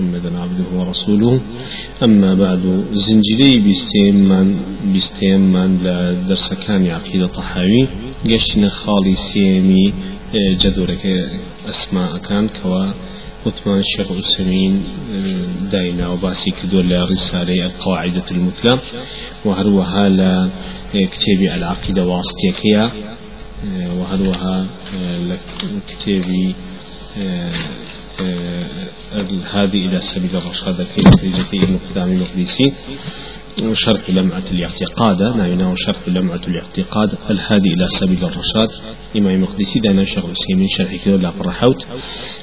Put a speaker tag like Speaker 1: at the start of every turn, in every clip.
Speaker 1: محمدا عبده ورسوله أما بعد من بستيم من لدرس كان عقيدة طحاوي قشنا خالي سيمي جدولك أسماء كان كوا وثمان الشيخ عثيمين داينا وباسي كدول رسالة القواعدة المثلى وهروها لكتاب العقيدة واسطيكية وهروها لكتاب آه، الهادي إلى سبيل الرشاد كيف نتيجة ابن قدام المقدسي شرح لمعة الاعتقاد نعينا شرح لمعة الاعتقاد الهادي إلى سبيل الرشاد إمام المقدسي دانا شيخ الأسلمي من شرح كذا لا فرحوت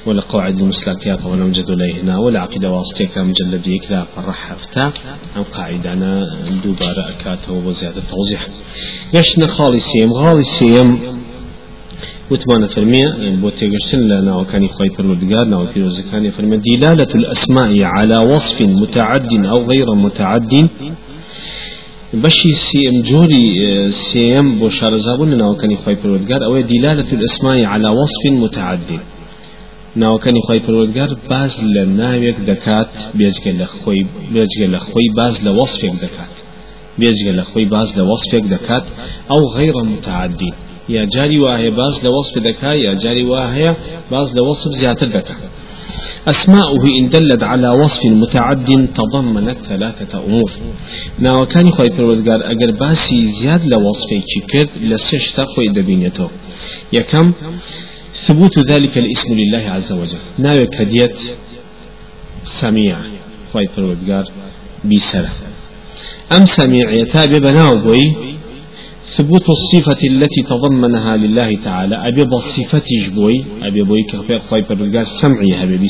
Speaker 1: ولا قواعد المسلاكيات ولا مجد هنا ولا عقيدة واسطية كان يك لا فرحفتا هفتا أم قاعدة أنا دوبارة أكاته وزيادة توضيح يشنا خالصيم غالصيم وتمانة فرمية يعني بوتيغشتن لنا وكان يخوي فرمدقار لنا نعم، وفي رزقان يفرمي دلالة الأسماء على وصف متعد أو غير متعد بشي سي ام جوري سي ام بو شارزابون وكان نعم، يخوي پرودگار او دلالة الاسماء على وصف متعد متعدد نعم، ناوكاني خواي پرودگار باز لناوك دكات بيزگه لخوي بيزگه لخوي باز لوصفك دكات بيزگه لخوي باز لوصفك دكات او غير متعدد یا جاری وایە باز لوصف دکا یا جاری وهەیە باز لوصف وەصف دکا دەکا أسماؤه إن دلت على وصف متعد تضمنت ثلاثة أمور نا وكان خوي بروزگار أجر باسي زياد لوصفي كرد لسشتا خوي دبينيتو يكم ثبوت ذلك الاسم لله عز وجل نا وكديت سميع خوي بروزگار بسرة أم سميع يتابع بناو ثبوت الصفة التي تضمنها لله تعالى أبي بصفة جبوي أبي بوي كفير خايف الرجال سمعيها أبي بي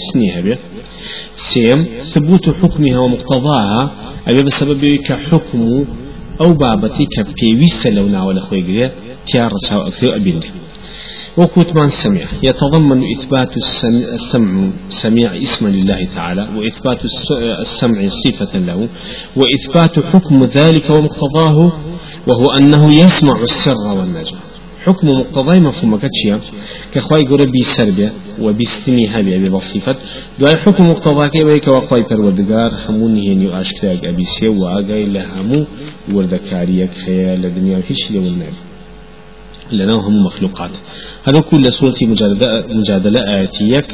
Speaker 1: سيم ثبوت حكمها ومقتضاها أبي بسبب كحكم أو بابتي كبكي لو ناول أخوي قرية تيار رشاو أكثر أبي وكتمان سمع يتضمن إثبات السمع, السمع سميع اسما لله تعالى وإثبات السمع صفة له وإثبات حكم ذلك ومقتضاه وهو أنه يسمع السر والنجم حكم مقتضاي مفهوم فما كتشيا خوای گوره بی وبيستني بیه و بی سنی هبیه بی بصیفت دوای بر مقتضا خموني بیه که أبي پروردگار همون هینی و اشکتاگ ابیسیه و لهمو وردکاریه لنا هم مخلوقات هذا كل سورة مجادلة آياتيك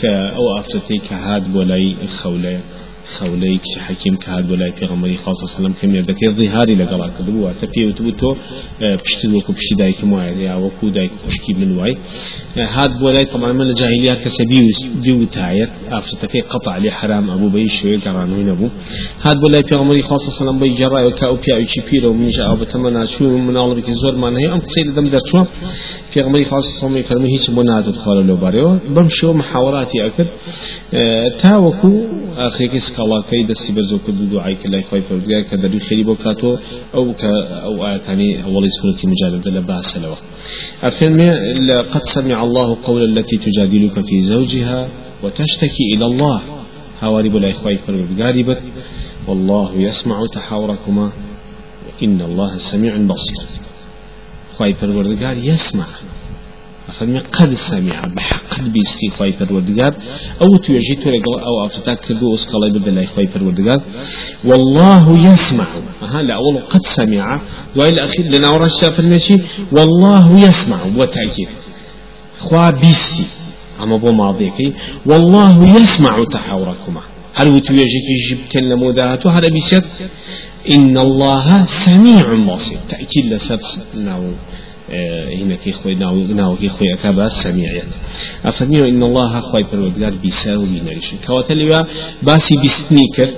Speaker 1: كأو أفتتك هاد بولاي خولي خوليك شي حكيم كهاد هاردو في غمر خاص سلام کەمێ دەکەی ڕیهاری لەگەڵا کردبوو كدبو وتبي وتبتو پشتی وەکو بشي دايك وایە یا وكو دايك بشكي من اه، هاد بولاي طبعا من الجاهليه كسبي ديو کەسە دیوتایەت في قطع لي حرام ئەبوو بەی شوێ گەڕانووی ابو هاد بولاي في غمر خاص سلام بەی جەڕایەوە کا و پیاویی پیرە شو من الله بك زور ما هەیە ام قسەی دم دەچوە في غمري خاص صومي فرمي هيك مناد الخوار لو باريو بمشو محاوراتي اكثر اه، تاوكو اخي كيس كلا كي دسي بزو دعاي كلاي كلا كوي فرجا كدري خيري بوكاتو او كا او ايتاني اولي سوره مجادله لباس لو افهم قد سمع الله قول التي تجادلك في زوجها وتشتكي الى الله هواري بلا اخوي فرجا والله يسمع تحاوركما إن الله سميع بصير خواهی پروردگار یسمع فرمي قد سمع بحق بیستی خواهي پروردگار او توجه تو لقل او افتتا كردو اسقلي ببلای خواهي پروردگار والله يسمع ها لا اول قد سمع وإلى الأخير لنا ورا الشافر نشي والله و تاکیر خواه بیستی اما بو ماضيكي والله يسمع تحاوركما هل توجه كي جبتن لمودات هر بیست إن الله سميع بصير تأكيد لسبس ناو آه، هنا كي خوي ناو ناو كي خوي أكابا يعني أفهمي إن الله خوي بروبلار بيساو بينريشن كواتلوا باسي بسنيكر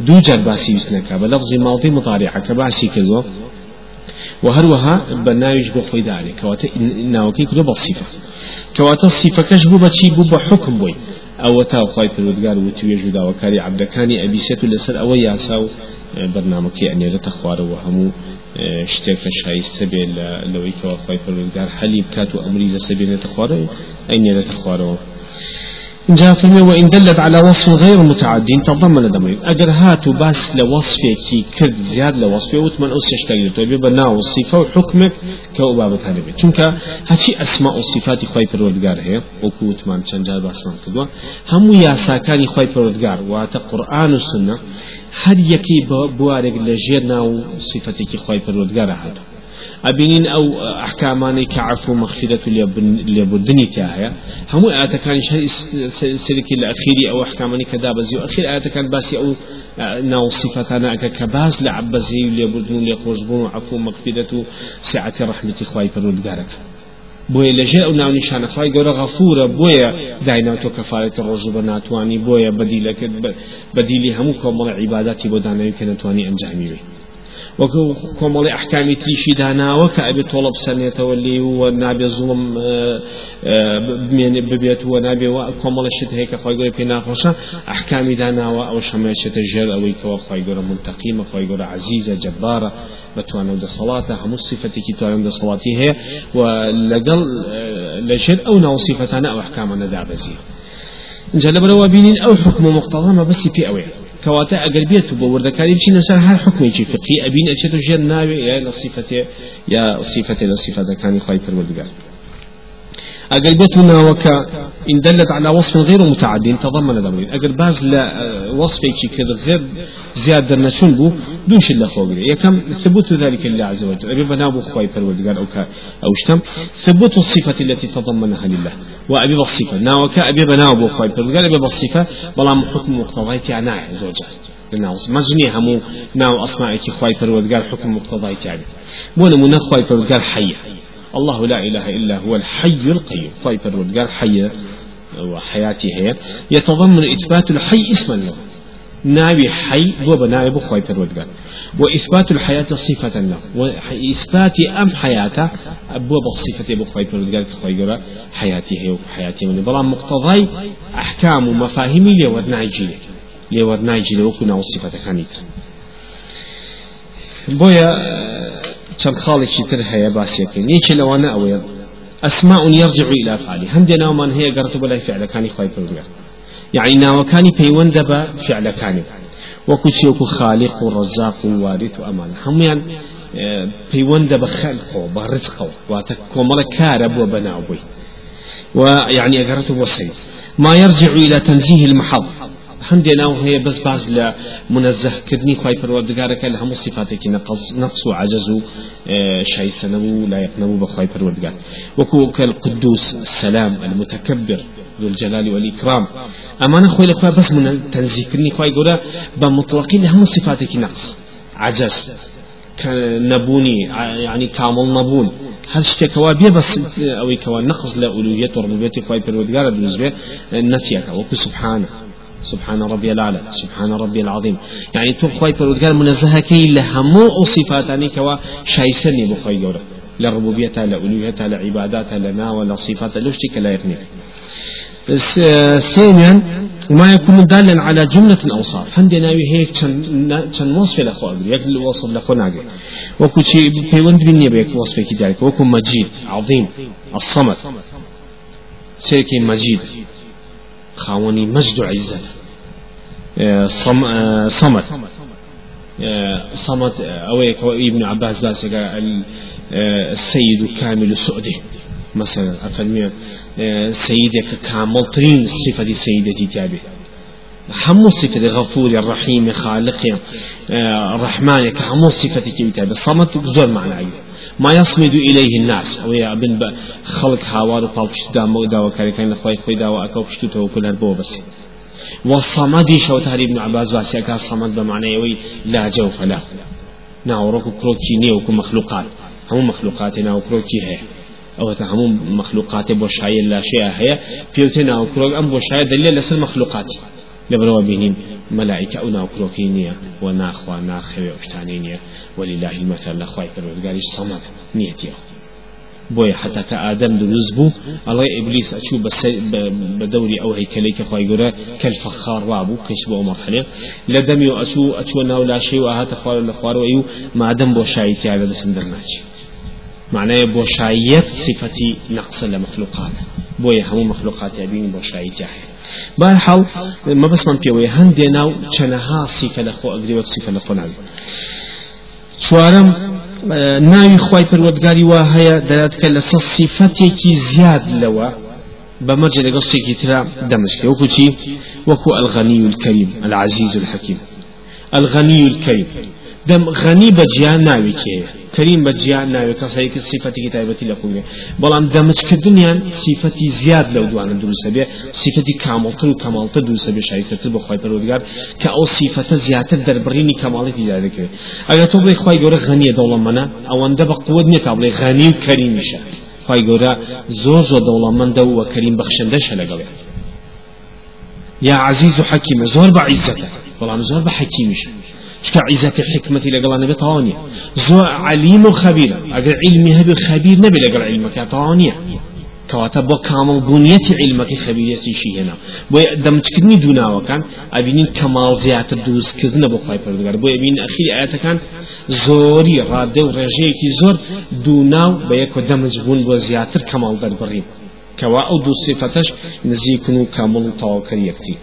Speaker 1: دو جار باسي بسنكا بلفظ ماضي مطارعة كباسي كذو وهروها بنايج بو خوي ذلك كواتا ناو كي كلو بالصفة كواتا الصفة كشبو بشي بو بحكم بوي أو تاو خوي بروبلار وتويجو داوكاري عبدكاني أبيسيتو لسر أو ياساو برنامەکەی ئەنێرەتە خوارەوە هەموو شتێکە شایستە بێت لەوەی کەوا خی پەرگار حەلی بکات و ئەمری لەسەبێنێتە خوارەوە ئەینێرەتە خوارەوە جاثمية وإن دلت على وصف غير متعد تضمن دمرين أجر هاتو باس كي كد زياد لوصفه وثمان أو يشتغل طيب بناو وصفة وحكمك كأبابة هالبيت چونك هاتشي أسماء وصفات خواي پروردگار هي وكو وثمان چنجا باس من كدوا همو ياساكاني خواي پروردگار واتا قرآن والسنة هر يكي بوارق لجيرنا وصفتك خواي پروردگار هاتو أبينين أو أحكاماني كعفو مغفرة لبدني كاهية همو آتا كان شهر سلك الأخير أو أحكاماني كدابزي وأخير آتا كان باسي أو ناو صفتنا كباز لعبزي لبدون لقرزبون وعفو مغفرة سعة رحمة إخوائي فرود قارك بويا ئەو ناو نیشانەخوای گەورە غەفورە بۆیە دایناوتۆ کەفاەتە ڕۆژ بە ناتوانانی بۆیە بەدیلەکرد بەدیلی هەموو کۆمەڵە عیباتی بۆ داناوی کە نتوانی وكو كمالي أحكامي تليشي دانا وكأبي طلب سنة تولي ونابي ظلم يعني ببيت ونابي وكمال شد هيك خواهي قولي بينا خوشا أحكامي دانا وأو شمية شتجر او كوا خواهي منتقيمة خواهي عزيزة جبارة بتوان ودى صلاة هم الصفة كتوانا عند صلاتي هي ولقل لشد أو ناو صفتنا أو أحكامنا دابزي جلب روا بينين أو حكم مقتضى ما بس في أويه كواتا أقل بيت ورد كاريم شيء نسر هر حكمي شيء فقي أبين أشتو جن ناوي يا لصفته يا صفته لصفته كان يخاي فرمدقار أقل بيت وك إن دلت على وصف غير متعد تضمن دمرين أقل باز لا اه، وصفك كذا غير زيادة نسون بو دوش اللي خوبر يكم ثبوت ذلك لله عز وجل أبي بنابو خواي فرودقار أو, أو شتم ثبوت الصفة التي تضمنها لله وأبي نا وكا أبي بنابو خواي فرودقار أبي بصفة بلا حكم مقتضيك أنا عز وجل ناوس مجني همو ناو خوي خواي فرودقار حكم مقتضي تعالي من خوي خواي فرودقار حي الله لا إله إلا هو الحي القيوم خواي فرودقار حي وحياتي هي يتضمن إثبات الحي اسما له ناوي حي دو بناوي بخوي پروردگار وإثبات الحياة صفة له وإثبات أم حياته أبو بصفة بخوي پروردگار خوي جرا حياتي هي حياتي من بلا مقتضي أحكام ومفاهيم لي ورناجي لي ورناجي لو كنا وصفة كانت بويا كم خالي شتر هي باسيكين يجي لو أنا أويا أسماء يرجع إلى فعلي هندنا ومن هي قرتب لا فعل كان خوي پروردگار يعني ناوكاني بيوند دبا فعل كاني وكو خالق ورزاق ووارث وأمان هم يعني دبا خلقه برزقه واتكو ملكار أبو بناوي ويعني أقرته بسيط ما يرجع إلى تنزيه المحض الحمد لله هي بس بعض لا منزه كدني خواي پروردگارك لها مصفاتك نقص نقص وعجز اه، شيء سنو لا يقنو بخواي پروردگار وكوك القدوس السلام المتكبر ذو الجلال والإكرام أنا أخوي الأخوة بس من تنزيكني أخوي يقول بمطلقي لهم صفاتك نقص عجز نبوني يعني كامل نبون هل شتك وابيه بس أو كوا نقص لألوهية وربوبية خوي بالودقارة بالنسبة نفيك وكو سبحانه سبحان ربي الأعلى سبحان ربي العظيم يعني تو خوي بالودقارة منزهة كي لهم صفاتني كوا شايسني بخوي يقول لربوبيتها لألوهيتها لعباداتها لنا ولا صفاتها لوشتك لا يغنيك آه، ثانيا وما يكون دالا على جملة أوصاف هندي ناوي هيك تن وصف لأخوة أبري الوصف لأخوة ناقل وكو شيء بيوند بني بيك وصف كذلك وكو مجيد عظيم الصمد سيركي مجيد خاوني مجد عزة آه، صم... آه، صمد صمد أويك ابن عباس باسك السيد كامل سؤدي مثلا أفرمي آه، سيدك كامل ترين صفة سيدة تابي همو صفة غفور الرحيم خالق آه، الرحمن كهمو صفة كتاب الصمت زور معنى ما يصمد إليه الناس أو يا بن خلق حوار وطالبش دامو داو كاريكين خوي خوي داو أكو بشتوته وكل هالبو بس والصمد شو تهري ابن عباس واسيكا صمد بمعنى يوي لا جوف لا ناوروكو كروكي نيوكو مخلوقات هم مخلوقاتنا وكروكي هي أو تعموم مخلوقات بوشاية لا شيء هي بيوتنا أو كروك أم بوشاية دليل لس مخلوقات لبروا بينين ملائكة أنا وكروكينية وناخوا ناخوا وشتانينية ولله المثل لخواي فالوالقاري صمد نيتيه بۆیە حتاکە ئادەم دروست بوو ئەڵێ ئبلیس ئەچوو بە دەوری ئەو هەیکەلێکی خی گەورە کەل فەخاروا بوو قش بۆ مەخەلێ لە دەمی و ئەچوو ئەچوە ناو لاشەی و ئاهاتە خوارە لە خوارەوەی و على بۆ شایتیاە معناه بوشايت صفتي نقص لمخلوقات بويا همو مخلوقات يبين بوشايت يحيى بارحال ما بس من بيوي ديناو چنها صفة لخو أقري صفة لخو نعم شوارم ناوي خواي پر ودگاري هەیە دلات کە لەسە صفتێکی زياد لوا بمرجع لەگەڵ شتێکی ترا دەمشکێ وكو الغني الكريم الغنی الكریم العزیز الحکیم دەم غەنی بە جیان ناوی کێ کەریم بە جیان ناوێت کەسەیەکە سیفەتی تایبەتی لە قوێ بەڵام دەمجکردنیان سیفەتی زیاد لەو دوانە دروستە بێ سیفەتی کامڵتر و کەماڵتە دروستە بێ شایستتر بە خۆی پەرۆدگار کە ئەو سیفەتە زیاتر دەربڕینی کەماڵێتی دا دەکرێت ئەگە تۆ بڵێ خی گەورە غەنیە دەوڵەمەە ئەوەندە بە قوت نیە تا بڵێ غەنی و کەریمیشە خی گەورە زۆر زۆر دەوڵەمەندە وە کەریم بەخشندەشە لەگەڵێ یا عزیز و حەکیمە زۆر بە عیزەتە بەڵام زۆر بە حەکیمیشە شكا عزك حكمة لقل نبي طوانية زو عليم خبير أقل علمي هبي خبير نبي لقل علمك طوانية كواتب كامل بنية علمك خبيريتي شي هنا بو دم تكني دونا وكان أبينين كمال زيادة دوز كذنا بو خواهي پردگار بو أبين أخير آياتا كان زوري راده ورجيه كي زور دوناو بيكو دمج بون بو زيادة كمال دار برين كوا أو دو صفتش نزيكنو كامل طاوكر يكتين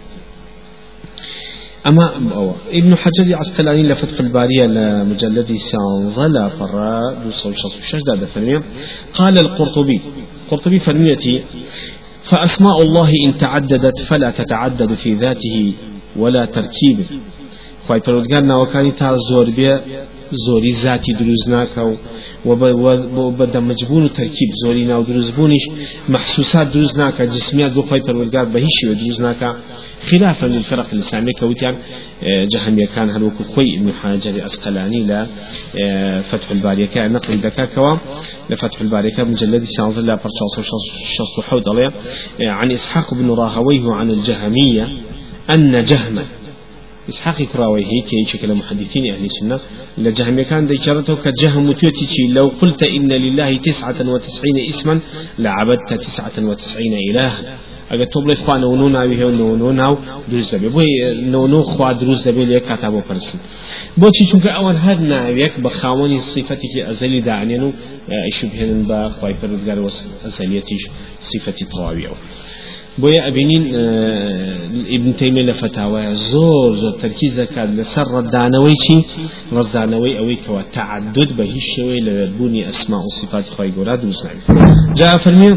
Speaker 1: أما أو ابن حجر عسقلاني لفتح البارية لمجلد سانزلا فرا دوسو شجدة ثمانية قال القرطبي قرطبي فرميتي فأسماء الله إن تعددت فلا تتعدد في ذاته ولا تركيبه خواهي فرودگار ناوكاني تازور بيه زۆری ذاتی دروست ناکە و بەدە مجبون و تەرکیب زۆری ناو دروستبوونیش محسوسات دروست ناکە جسمیات بۆ خۆی پەروەرگات بە هیچ شوێ دروست ناکە خلافا للفرق الإسلامية كوتيان آه، جهمية كان هل وكو خوي ابن حجر أسقلاني لا آه، فتح الباري كان نقل ذكاء كوا لفتح الباري كان مجلد شانز لا فرشاص آه، عن إسحاق بن راهويه عن الجهمية أن جهمه إسحاق كراوي هي كي شكل محدثين أهل السنة لجهم كان ذكرته كجهم توتشي لو قلت إن لله تسعة وتسعين اسما لعبدت تسعة وتسعين إلها اگر تو بلی خواه نونو ناوی هیو نونو ناو دروز دبی بوی نونو خواه دروز دبی لیک کاتا بو پرسن بو چی چونکه اول هر ناویک بخوانی صفتی که ازلی دعنینو اشبهنن با خواهی پردگار و ازلیتیش صفتی طواوی او بويا أبينين اه، ابن تيمية لفتاوى زور زور تركيز كان لسر ردانوي شي ردانوي أوي كوا تعدد به الشوي لبني أسماء وصفات خواهي قولاد جاء فرمي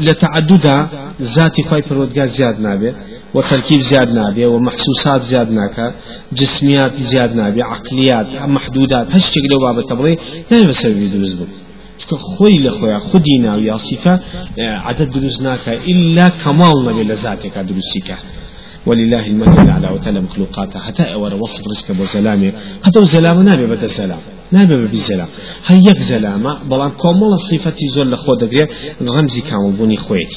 Speaker 1: لتعددا ذات خواهي فرودكا زياد نابي وتركيب زياد نابي ومحسوسات زياد ناكا جسميات زياد نابي عقليات محدودات هشتك لو بابا تبغي لا يبسوي دوز چکە خۆی لە خۆیان خودی ناو یاسیفە اه، عادەت دروست ناکە ئللا کەماڵ نەبێت لە زاتێکا دروستیکە ولله المثل على وتعالى مخلوقاته حتى أور وصف رزقه بزلامه حتى وزلامه نابي بدل سلام نابێ بیزەلا هە یەک زەلامە بەڵام کۆمەڵە صفەتی زۆر لە خۆ دەگرێت غەمزی کامەبوونی خوێت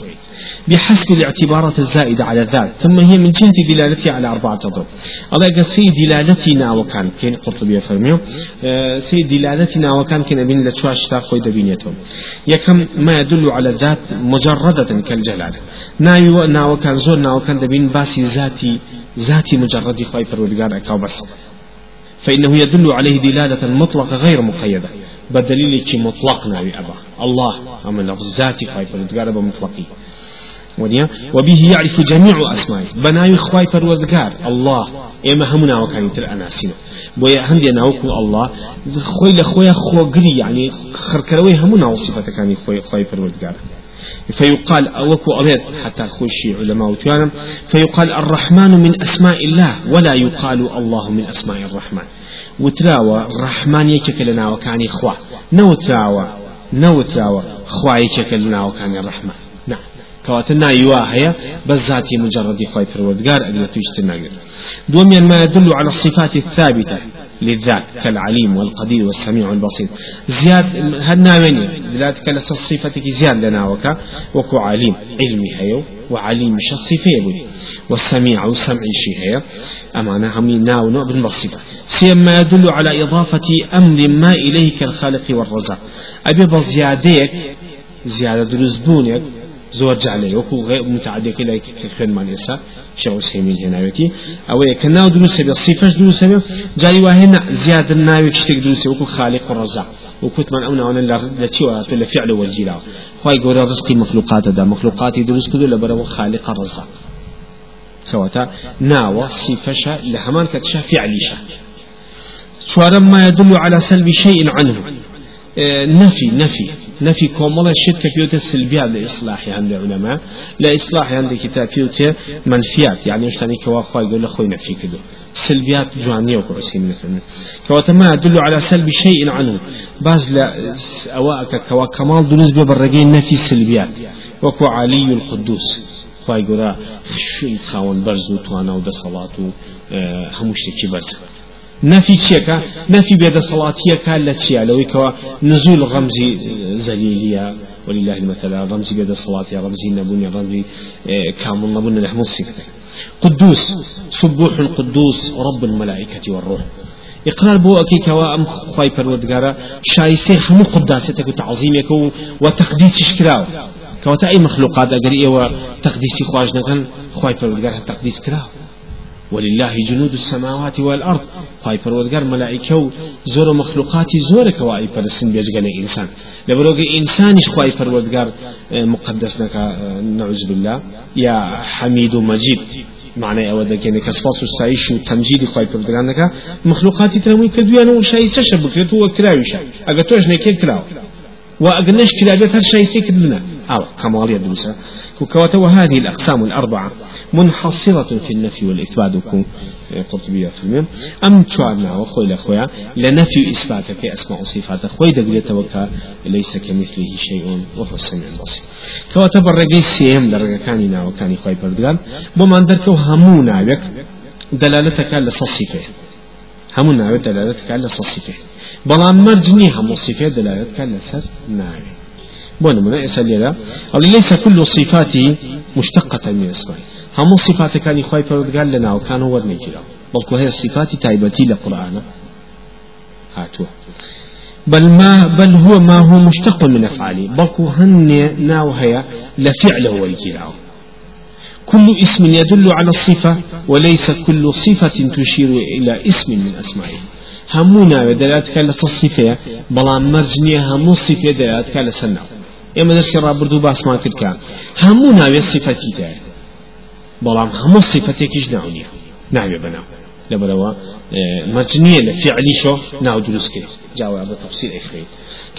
Speaker 1: بحسب الاعتبارات الزائدة على ذات ثم هي من جهة دلالتي على أربعة أضرب الله يقول سي دلالتنا وكان كين قرطبية فرميو آه، سي دلالتنا وكان كين أبين لتشواش تاخوي دبينيتهم يكم ما يدل على الذات مجردة كالجلال نايو ناوكان زور ناوكان دبين باسي ذاتي ذاتي مجرد خواهي فرودقار أكاو بس فإنه يدل عليه دلالة مطلقة غير مقيدة بدليل كي مطلقنا ناوي أبا الله أما لفظ ذاتي خواهي بمطلقي ونيا وبه يعرف جميع أسمائه بناي خواهي فردقار الله إما همنا وكان تر أناسنا بويا هندي ناوكو الله خوي لخوي خوغري يعني خركروي همنا وصفة يعني خوي خوي فيقال أوكو أبيت حتى خوشي علماء وتيانا فيقال الرحمن من أسماء الله ولا يقال الله من أسماء الرحمن وتراوى الرحمن يشكلنا لنا وكان إخوة نو تراوى خوا يكك لنا وكان الرحمن نعم كواتنا يواهية إيوة بزاتي ذاتي مجرد خواي الوردقار أجل تويشتنا دوميا ما يدل على الصفات الثابتة للذات كالعليم والقدير والسميع والبصير زياد هاد نامني بذاتك لسا صفتك زياد لنا وكا وكو عليم علمي هيو وعليم شصفه يبوي والسميع وسمع شي هي أمانة همي ناو نوع بالمصيبة سيما يدل على إضافة أمر ما إليه كالخالق والرزاق أبي زيادك زيادة دروز بونك زور جعله زۆر جانەی وەکو متعادەکە لای خوێنمان ئێستا شەوسهێمین هێناوێتی ئەوەیە کە ناو دروستە بێ سیفەش دروستە بێ جای وهێنا زیاتر ناوێت شتێک دروستێ وەکو خالق و ڕزا وكتمان أو نعون لتشوى في الفعل والجلاء خواهي قول رزقي مخلوقات دا مخلوقاتي دروس كدو لبرو خالق الرزاق كواتا ناوى صفشا لهمان كتشا فعليشا شوارم ما يدل على سلب شيء عنه اه، نفي نفي نفي كومولا الشركة بيوت السلبية لإصلاحي عند العلماء لا إصلاحي عند كتاب بيوت منفيات يعني إيش تاني كواقع يقول أخوي نفي كده سلبيات جوانية من مثلا كواتما يدل على سلب شيء عنه باز لا أواك كوا بالنسبة دونز ببرقين نفي سلبيات وكو علي القدوس خواهي قولا خشن خاون برز ودى صلاة آه، هموشتكي برز نفي تشيكا نفي بيد صلاتيكا لا تشيا لو نزول غمزي زليليا ولله المثل رمزي بيد الصلاة رمزي نبوني رمزي كامل نبوني نحن الصفة قدوس سبوح القدوس رب الملائكة والروح إقرار بو أكي كوا أم خواي پروردگارا شايسي خمو قداستك وتعظيمك وتقديس شكراو كوا تأي مخلوقات أقرئي وتقديسي خواجنا خواي پروردگارا تقديس كراو ولله جنود السماوات والأرض خواهي پروردگار ملائکه زور و مخلوقاتی زور كواهي پرسن بیجگنه انسان لبروگ انسانش خواهي پروردگار اه، مقدس نكا اه، نعوذ بالله يا حميد و مجید معنى أودا كان كسفاس السايش وتمجيد خواهي بردقان نكا مخلوقات ترمي كدو أنا وشاي سشبك لتو وكراوي شاي أقا نكي كي كراو وأقناش كرابيت هر شاي سيكد لنا أو كمالية دوسة كوكواتو هذه الأقسام الأربعة منحصرة في النفي والإثبات إيه، قرطبية فيلم أم تشعرنا وخوي لأخويا لنفي إثباتك أسماء وصفات خوي دقلية وكا ليس كمثله شيء وهو السميع البصير كواتب الرقي سيهم لرقا كاننا وكان خوي بردغان بما دركو همونا بك دلالتك لصصفه همونا بك دلالتك على صصفه بلان مرجني هم صفه دلالتك على سر بون من اسال لنا اللي ليس كل صفاتي مشتقة من اسمه هم صفات كان يخايف قال لنا وكان هو كلا بل هي الصفات تايبتي للقرآن هاتوا بل ما بل هو ما هو مشتق من أفعاله بل هن ناوهيا لفعله والكلاو كل اسم يدل على الصفة وليس كل صفة تشير إلى اسم من أسمائه همونا دلالتك لتصفية بلا مرجنيها مصفية دلالتك لسنه ئێمە دەستی ڕابرد و باسمان کردکە هەموو ناوێت سیفەتی دەیە بەڵام هەموو سیفەتێکیش ناو نییە ناوێ بەناو لبروا مجنية لفعلي شو ناو دروس كي جاوة عبر تفسير افريد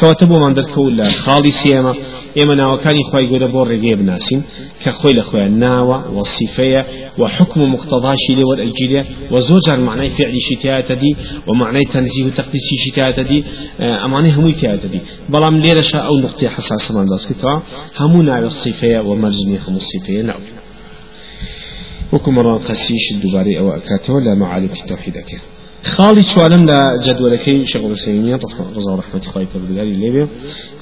Speaker 1: كواتبو من در كولا خالي سيما اما ناو كاني خواي قد بور رقيب ناسين كخوي لخوي ناو وصفية وحكم مقتضاشي لي والأجيلية وزوجها معنى فعلي شتاء دي ومعنى تنزيه تقديسي شتاء دي اماني همو تاء دي بلام ليرشا او نقطة حساسة من داس كتوا همو ناو الصفية ومرجنية خمو الصفية ناو الدباري او قەسیش دووبارەی معالم ئەکاتەوە لە مەعالمی تەوحیدەکە خاڵی چوارم لە جدولەکەی شەغڵسەینە ڕزا ڕحمەتی خی پەرودگاری لێبێ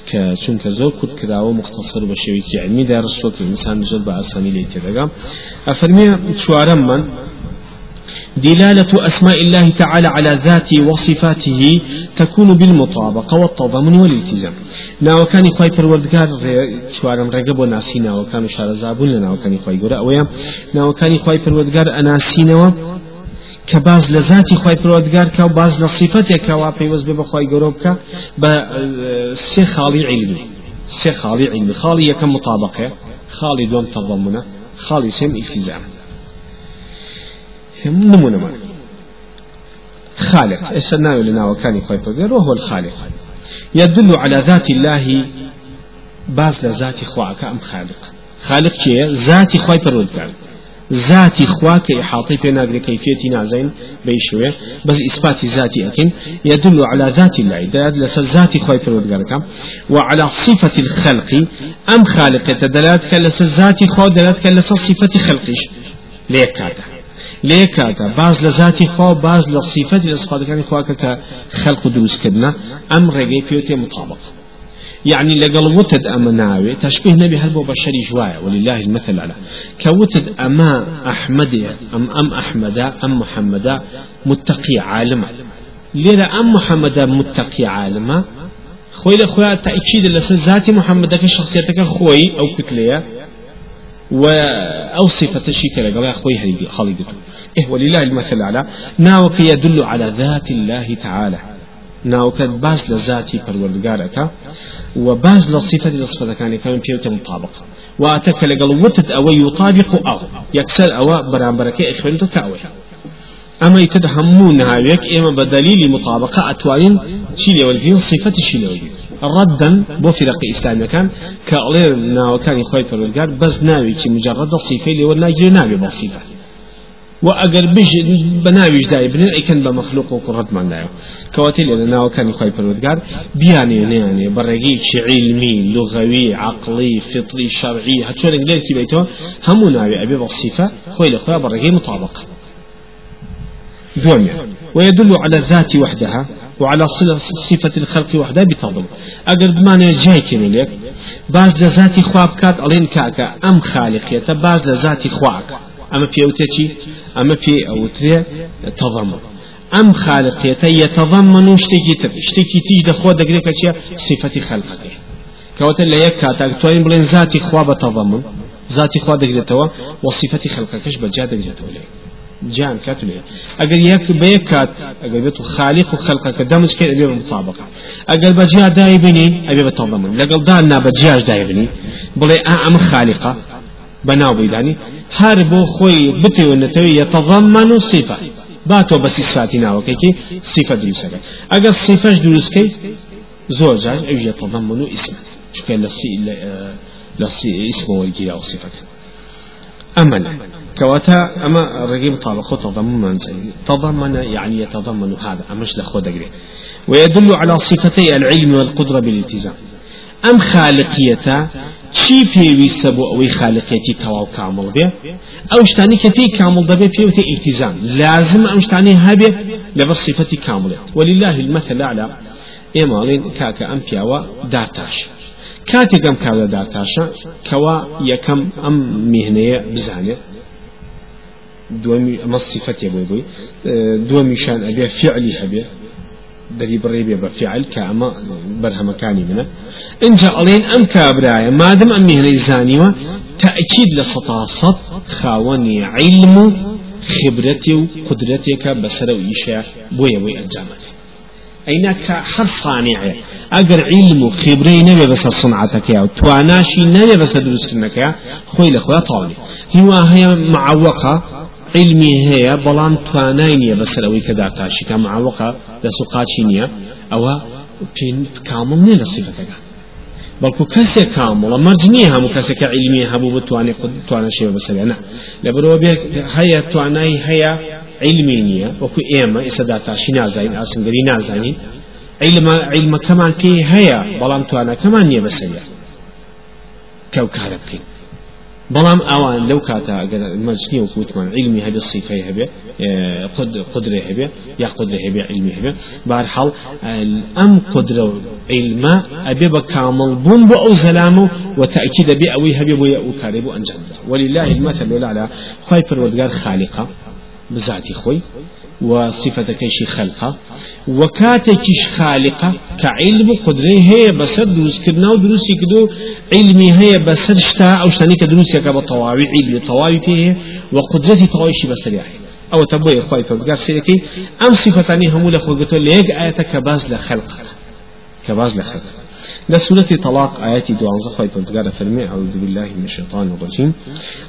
Speaker 1: کە چونکە زۆر کورد کراوە مختصر بە شێوەیەکی علمیدا ڕسوۆکی ئینسان زۆر بە ئاسانی لێ تێدەگام أفرمي چوارەم من دلالة أسماء الله تعالى على ذاته وصفاته تكون بالمطابقة والتضامن والالتزام نا وكان كان خواي پروردگار چوارم رقب و ناسينا وكان زابون لنا وكان خواي قراء ويا نا وكان كان خواي پروردگار أناسينا و باز لە ذاتی خی پرۆدگار کە و باز لە صفتێک کەوا پێیوەست بێ بەخوای گەۆبکە بە اه، سێ خاڵی عیلمی سێ خاڵی عیلمی خاڵی یەکەم مطابقێ خاڵی دوم تەضمونە خاڵی سێم ئیفیزان نمونه ما خالق إشنا لنا وكان خوي وهو الخالق يدل على ذات الله باز لذات خواك أم خالق خالق شيء ذات خوي فرودكار ذات خواك إحاطي بنا بكيفية نازين بيشوي بس إثبات ذات أكن يدل على ذات الله يدل ذاتي خواي فرودقارك وعلى صفة الخلق أم خالق تدلات كلس ذات خوا دلات كلس صفة خلقش ليكاته ليكاتا بعض لذاتي خوا بعض لصفات الاستفاده كان خوا كتا خلق دروس كدنا ام رغي بيوتي مطابق يعني لقل وتد أما ناوي تشبيه نبي بو بشري جوايا ولله المثل على كوتد أما أحمد أم أم أحمد أم محمد متقي عالم للا أم محمد متقي عالم خوي لخويا تأكيد لسه ذاتي محمد كشخصيتك خوي أو كتلية أو صفة شيء كلا قبل أخوي خليقته إيه ولله المثل على ناوك يدل على ذات الله تعالى ناوك باز لذاتي پروردگارك وباز لصفة لصفة يعني كان كان فيه مطابق وأتك لقل وتد أو يطابق أو يكسر أو برامبرك إخوان تكاوي أما يتدهمون هاويك إما بدليل مطابقة أتوالين شيلي والفين صفة والفين ردا بو فرق إسلامي كان كأولي ناوكان خوي فرودگار بس ناوي كي مجرد صفة لي ولا جي ناوي بصفة وأجر بج بناويج داي بن كان بمخلوق وكرد من دايو كواتيل لأن ناو كان خوي فرودگار بياني يعني برقي علمي لغوي عقلي فطري شرعي هتشون انجلير كي بيتو هم ناوي أبي بصفة خوي لخوي برقي مطابق دوميا ويدل على الذات وحدها وعلى صفة الخلق وحده بتضم أجر بمعنى جايك لك باز لذاتي خواب كات ألين كاكا أم خالقية باز لذاتي خواك أما في أوتتي أما في أوتري تضمن أم خالقية يتضمن شتكي تب شتكي تيج دخوا دقريكا صفة خلقك كوتا لا يكاتا توين بلين ذاتي خواب تضمن ذاتي خواب دقريتوا وصفة خلقك بجا دقريتوا لك جان كاتنيا اگر يك بيكات اگر بيتو خالق وخلقك قدامك كده بيبقى مطابقة اگر بجيا دايبني ابي بتضمن لقل دالنا بجياش دايبني بلي ام خالقة بناو بيداني هاربو خوي بتي ونتوي يتضمن صفة باتو بس صفاتنا وكيكي صفة دروسك اگر صفة دروسكي زور جاج ايو يتضمن اسم شكرا لسي اه، لسي اسمه والجيا وصفة أمل كواتا أما الرقيب طابق تضمن تضمن يعني يتضمن هذا أمش لخو دقري ويدل على صفتي العلم والقدرة بالالتزام أم خالقيتا شي في ويسبو أو خالقيتي تواو كامل بي أو شتانی كتي كامل دبي في پێوتە التزام لازم أم شتانی هابي لبس صفتي کامڵێ ولله المثل على إمالين كاكا أم فياوا داتاش كاتي ئەم کاوە داتاشا كوا يكم أم مهنية بزانية دوامي ما الصفات يا بوي بوي أه، دوامي شان أبي فعلي أبي دري بريبي بفعل كاما برها مكاني منه إن جاء علين أم كابرايا ما دم أمي هنا زانيوة تأكيد لسطاصت خاوني علم خبرتي وقدرتك بسر وإيشا بويا بوي أنجامك أينك كحر صانع أجر علم وخبري نبي بس صنعتك يا تواناشي نبي بس درستنك يا خوي لخويا طاولي هو هي معوقة علمی بس لو يكدا نییە بەسەر ئەوەی کە او معوەقە كامل من الصفة نییە ئەوە کامل نیە لە سیفەکەەکە بەڵکو کەسێک کامڵە مەرجنی هەموو کەسێکە علمی هەبوو بتوانێت توانە شێوە بەسەرێنە لەبەرەوە بێت هەیە توانای هەیە علمی نییە وەکو ئێمە ئێستا داتاشی نازانین ئاسنگری نازانین علمەکەمان پێی هەیە بەڵام توانەکەمان نییە بەسەریە کەو کارە بکەین بلام اوان لو كاتا اگر مەجنی و فوتمان علمی هەبێ سیفەی هەبێ قد قدرێ یا قدرێ هەبێ علمی هەبێ بارحال ام قدرە و علمە ئەبێ بە کامل بوون بۆ ئەو زەلامە و تەکی دەبێ ئەوەی هەبێ بۆ ئەو کارێ انجام ده ولله المثل لولا خی پروەردگار خالقه بزاتی خۆی وصفة كيش خلقة كيش خالقة كعلم قدره هي بسر دروس كدنا ودروس كدو علمي هي بسر شتاء أو شتاني كدروس كبا طواوي علمي طواوي فيه وقدرتي طواويشي بسر يعني أو تبوي إخوائي فبقى سيركي أم صفتاني هم لخوة قلت ليك آياتك كباز لخلق كباز لخلق لسورة طلاق آيات دوان زخوة آية تنتقال فرمي أعوذ بالله من الشيطان الرجيم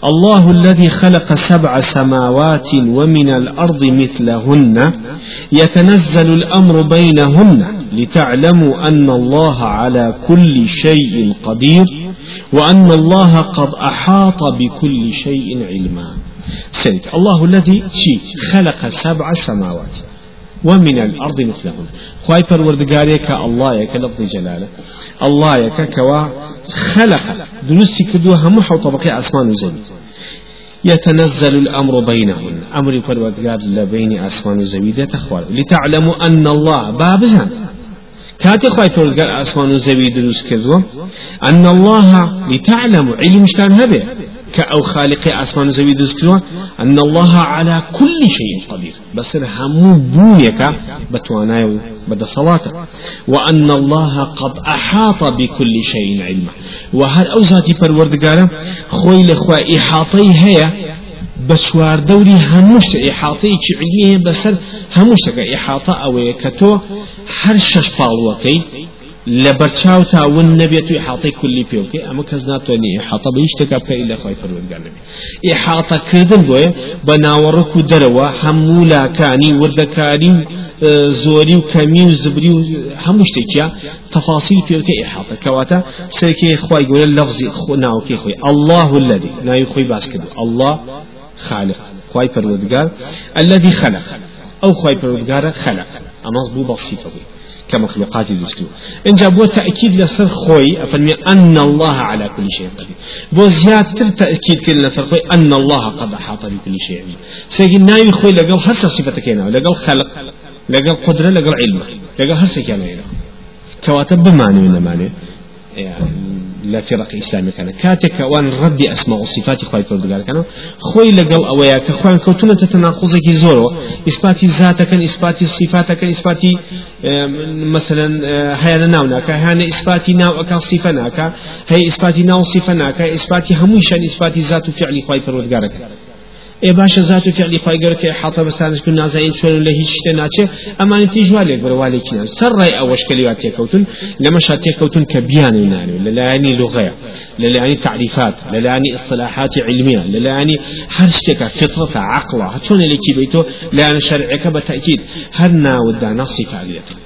Speaker 1: الله الذي خلق سبع سماوات ومن الأرض مثلهن يتنزل الأمر بينهن لتعلموا أن الله على كل شيء قدير وأن الله قد أحاط بكل شيء علما سيد الله الذي خلق سبع سماوات ومن الأرض مثلهن خواي پروردگاريك الله يك لفظ جلاله الله يك كوا خلق دنسي كدو هم طبقي أسمان وزمين يتنزل الأمر بينهن أمر پروردگار لبين أسمان وزمين تخوار لتعلموا أن الله بابزان كاتي خواي پروردگار أسمان وزمين دروس كدو أن الله لتعلم علم شتان هبه كأو خالق أسمان زويد دستوا أن الله على كل شيء قدير بس همو بونيك بتوانا بدا صلاة وأن الله قد أحاط بكل شيء علما وهل أوزاتي قال خوي لخوا إحاطي هي بسوار دوري هموش إحاطي علمي بس هموش إحاطة أو كتو هر شش بالوكي لبرچاو تاون نبيت إحاطة كل بيوكي أما كزناتوني إحاطة بيشتك أبكا إلا خواهي فرمان قال نبي إحاطة كردن بوي بناوركو دروا حمولا كاني وردكاري آه، زوري وكمي وزبري همشتكيا تفاصيل بيوكي إحاطة كواتا سيكي خواهي قول اللفظ ناوكي خوي الله الذي ناوي خوي باس كدو الله خالق خواهي فرمان الذي خلق أو خواهي فرمان خلق أما بو بصيفة بي كمخلوقات دستو انجا بو تأكيد لسر خوي أفرمي أن الله على كل شيء قدير بو زيادتر تأكيد كل لسر خوي أن الله قد أحاط بكل شيء سيقول ناوي خوي لقل هسا صفتك هنا لقل خلق لقل قدرة لقل علم لقل هسا كان هنا كواتب بمعنى من المعنى يعني لا فرق إسلامي كان كاتك وان ربي أسماء الصفات وصفات خواهي قال كانوا خوي لقل أويا كخوان كوتونة تناقضك زورو إثبات الذات كان إثبات الصفات كان إثبات مثلا آه، هيانا ناوناك هيانا إثبات ناو ناوك صفناك هي إثبات ناو صفناك إثبات هموشان إثبات الذات ذات فعل خواهي فردقارك ئێ باشە زات و کردی پایگەرکە حڵتە بەسانش کن نازایین چۆن لە هیچ شتە ناچێت ئەمانی تیژوالێک بڕوالێکی نان سەر ڕای ئەوەشکەلی وا تێکەوتن لەمەش تێکەوتن کە بیان نانێ لەلایانی لغەیە لەلایانی تعریفات لەلایانی ئصلاحاتی علمیە لەلایانی هەر شتێکە فطرەتە عقڵە چۆن لێکی بیتۆ لایەن شەرعەکە بە تاکید هەر ناودا نەسی تعلیەتەوە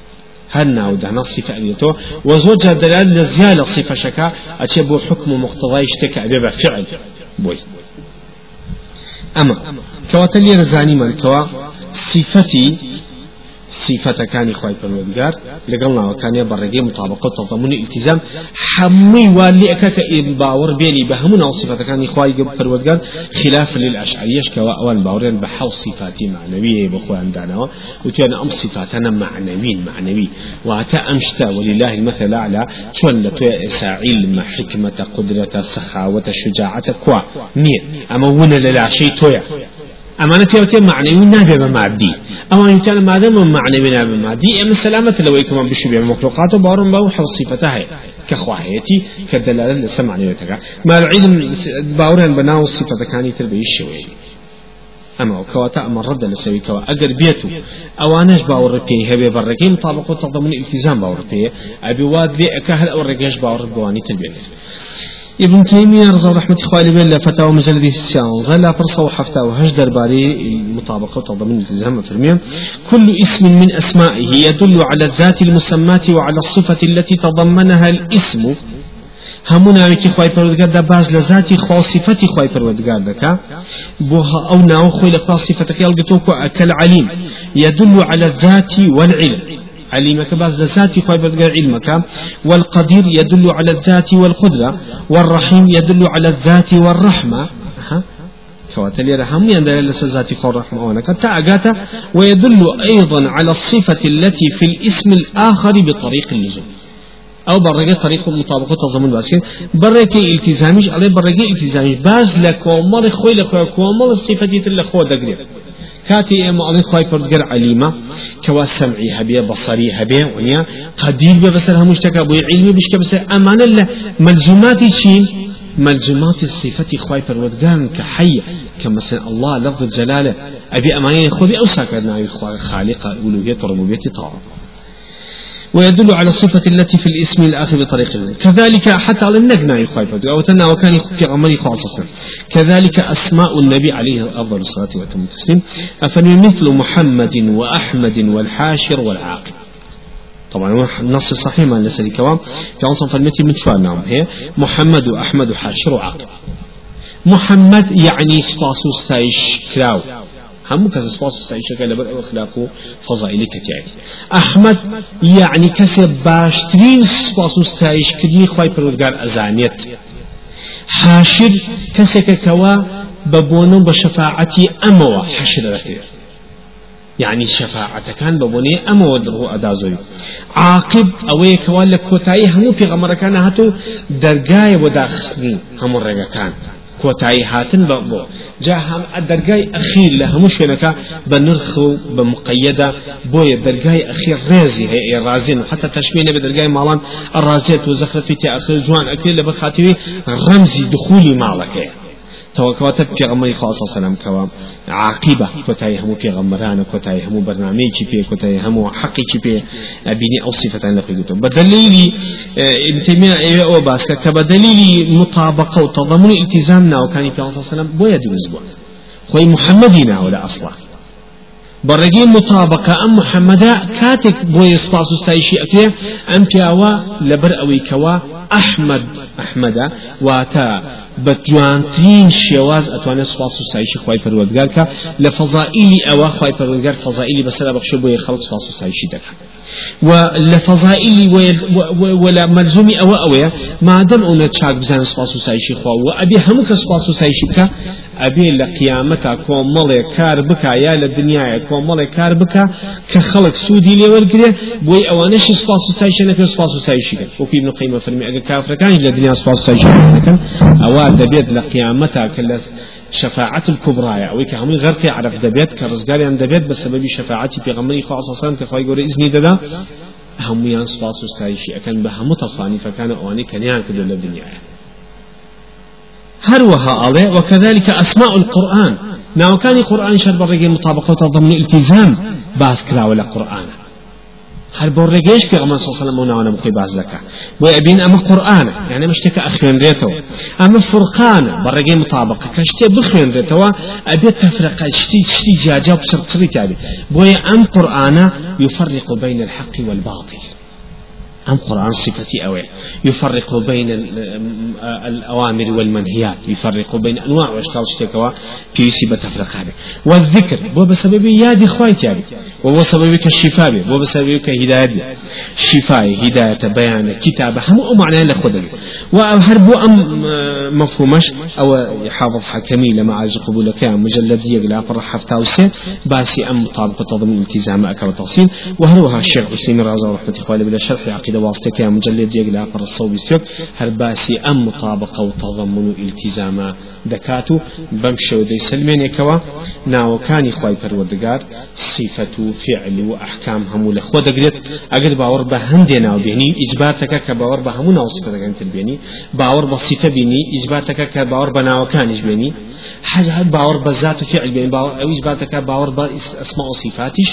Speaker 1: هل ناو ده نص فعليته وزوج دلال لزيال صفة شكا أتي بو حكم مقتضى يشتكى فعل بوي أما كواتا ليرزاني من كوا صفتي صفات كان اخوي بالمدير لقلنا وكان يبرجي مطابقة تضمن التزام حمي واللي كان باور بيني بهمنا صفته كان اخوي بالمدير خلاف للاشعريش كوال باورين بحو صفاتي معنويه بخوي عندنا وكان ام صفاتنا معنوين معنوي واتى امشتا ولله المثل الاعلى شن لتيسع علم حكمه قدره سخاوه شجاعه كوا نير اما ولا للعشي تويا أمانة تيوتي معنوي نابي بمادي أما إمكان مادة من معنوي نابي بمادي أما السلامة لو إكما بشبه المخلوقات وبارم باو حوصيفته هي كخواهيتي كدلالة لسا معنويتك ما العلم باوران بناو صفة كاني تربيه الشوي أما وكواتا أما رد لسوي كوا أجر بيتو أوانش باور بيه هبي برقين طابق تضمن التزام باور بيه أبي واد لي أكهل أو رجاش باور بواني تلبيه ابن تيمية رضا ورحمة إخواني بين لفتاوى مجلد السيانزة لا فرصة وحفتا وهج درباري المطابقة وتضمن التزام فرميا كل اسم من أسمائه يدل على الذات المسمات وعلى الصفة التي تضمنها الاسم همونا ناوێکی خی پەرودگار دا باز لذات ذاتی خاصیفەتی خی پەروەردگار دەکا بوها أو ناو خوي لە خاصیفەتەکەڵ گتۆ کو ئەکەل يدل على الذات والعلم علمك باز لذاتي خوي علمك والقدير يدل على الذات والقدرة والرحيم يدل على الذات والرحمة كواتلي رحم يندل يعني لسزاتي خور رحمة ونك تأجاتا ويدل أيضا على الصفة التي في الاسم الآخر بطريق اللزوم أو برقة طريق مطابقة تضمن باسكين برقة التزامش عليه برقة التزامش باز لكومر خوي لكومر صفتي خود دقريب كاتي ام علي خوي پردگر عليمه كوا سمعي هبيه بصري هبيه ونيا قدير بسر همشتك ابو علمي بشك بس امان الله ملزوماتي شين ملزومات الصفة خواي فرودگان كحي سن الله لفظ الجلالة أبي أمانين خوبي أوسع كنا خالق أولوية ربوبية طاعة ويدل على الصفة التي في الاسم الآخر بطريق كذلك حتى على النجنة أو تنا وكان في عمري خاصة كذلك أسماء النبي عليه أفضل الصلاة وأتم التسليم أفني مثل محمد وأحمد والحاشر والعاقل طبعا نص صحيح ما ليس الكوام في عنصر فالمتي نعم هي محمد وأحمد وحاشر وعاقل محمد يعني استاسوس سايش كلاو هم كاس سواس سعيشة قال بر أخلاقه فضائل كتيعي أحمد يعني كاس باشترين سواس سعيش كدي خواي پروردگار أزانيت حاشر كاس كوا ببونو بشفاعتي أموا حاشر ركير يعني شفاعة كان ببني أما ودره أدازوي عاقب أوي كوال لكوتاي همو في غمر كان هاتو درقاي وداخسني همو رقا كان کۆتایی هاتن بە بۆ جا هەم دەرگای ئەخیر لە هەموو شوێنەکە بە نرخ و بە مقەدا بۆیە دەرگای ئەخیر ڕێزی هەیە ڕازین حتا تەشمینە بە دەرگای ماڵان ئەڕازێت و زەخرەفی تێ ئەخر جوان ئەکرێت لە بەخاتیوی ڕەمزی دخولی ماڵەکەیە تەوەکەواتە پێغمەی خاص سەسلام کەوە عقیبە کۆتایی هەموو پێغەمبەرانە کۆتایی هەموو بەرنمەیەکی پێ کۆتایی هەموو حەقیی پێ ئەبینی ئەو أبيني أو قیدوتم بە دلیلی ئتیمیا اه، ئێوە ئەوە باسکە کە بە دلیلی مطابقە و تەضمون ئیتیزام ناوەکانی پێ سەسلام بۆیە دروست بووە خۆی محەممەدی ناوە لە ئەسڵ بەڕێگەی مطابقە ئەم محەممەدا کاتێک بۆ ئێسپاس و ستایشی ئەکرێ ئەم پیاوە لەبەر ئەوەی کەوا احمد احمد آه، واتا بجوانتين شواز اتواني صفاص السايش خواي فرودگار لفضائلي اوا خواي فرودگار فضائلي بس انا بخشو بو خلص صفاص السايش دك ولفضائلي ولا ملزومي اوا اويا ما دام اون تشاك بزان صفاص السايش خوا وابي همك صفاص السايش ابي لە قیامەتا کۆمەڵێ کار بکە یا لە دنیاە کۆمەڵێ کار بکە کە خەڵک سوودی لێوەرگێ بۆی ئەوانەش سپاس و سایشەنەکە سپاس و سایشیکە وەکوی نقیمە فەرمی ئەگە کافرەکانی لە دنیا سپاس سایشەکە ئەوە لكن لە دبيت کە لە شفاعة الكبرى أو كهم غرق عرف دبيت كرزقال عن دبيت بسبب شفاعتي في غمري خاصة صام كخوي جوري إذن ددا هم يان سباس وستايشي أكن بهم تصانيف كان أواني كان يعني كل الدنيا هروها عليه وكذلك أسماء القرآن ناو كان القرآن شرب برقي مطابقة ضمن التزام بعض كلا ولا قرآن هر بور رجيش في غمان صلى الله عليه وسلم ونعونا مقي باز لك ويأبين أما قرآن يعني مشتك أخيان ريتو أما فرقان برقي مطابقة كشتي بخيان ريتو أبي تفرق شتي شتي جاجا بسر قريت يعني بوي أم قرآن يفرق بين الحق والباطل أم قرآن صفتي أوي إيه؟ يفرق بين الأوامر والمنهيات يفرق بين أنواع وأشكال الشتكوى في سبة تفرق هذا والذكر هو بسبب ياد إخواتي يعني. وهو سببك الشفاء وهو بسببك هداية شفاء هداية بيان كتابة هم أو معناه لخود وأظهر بو أم آه، مفهومش أو يحافظ حكمي لما عايز قبولك مجلد يقلا فرح حفتة باسي أم مطابقة تضمن التزام أكبر تفصيل وهروها الشيخ حسين رازا ورحمة إخواني بلا شرح عقيدة لە واستەکە مجلد یەک لە الصوب سەوی سێک هەر باسی ئەم مطابقە و تەضمن و ئیلتیزامە دەکات و بەم شێودەی سلمێنێکەوە ناوەکانی صفه فعل واحكام هم فعلی و ئەحکام هەموو لە خۆ دەگرێت ئەگەر باوەڕ بە هەندێ ناوبێنی ئیجباتەکە کە باوەڕ بە هەموو ناوسەکەەکەن تربێنی باوەڕ بە سیفە بینی ئیجباتەکە کە باوەڕ بە فعل بێن باوەڕ او ئیجباتەکە باوەڕ بە ئەسما و سیفاتیش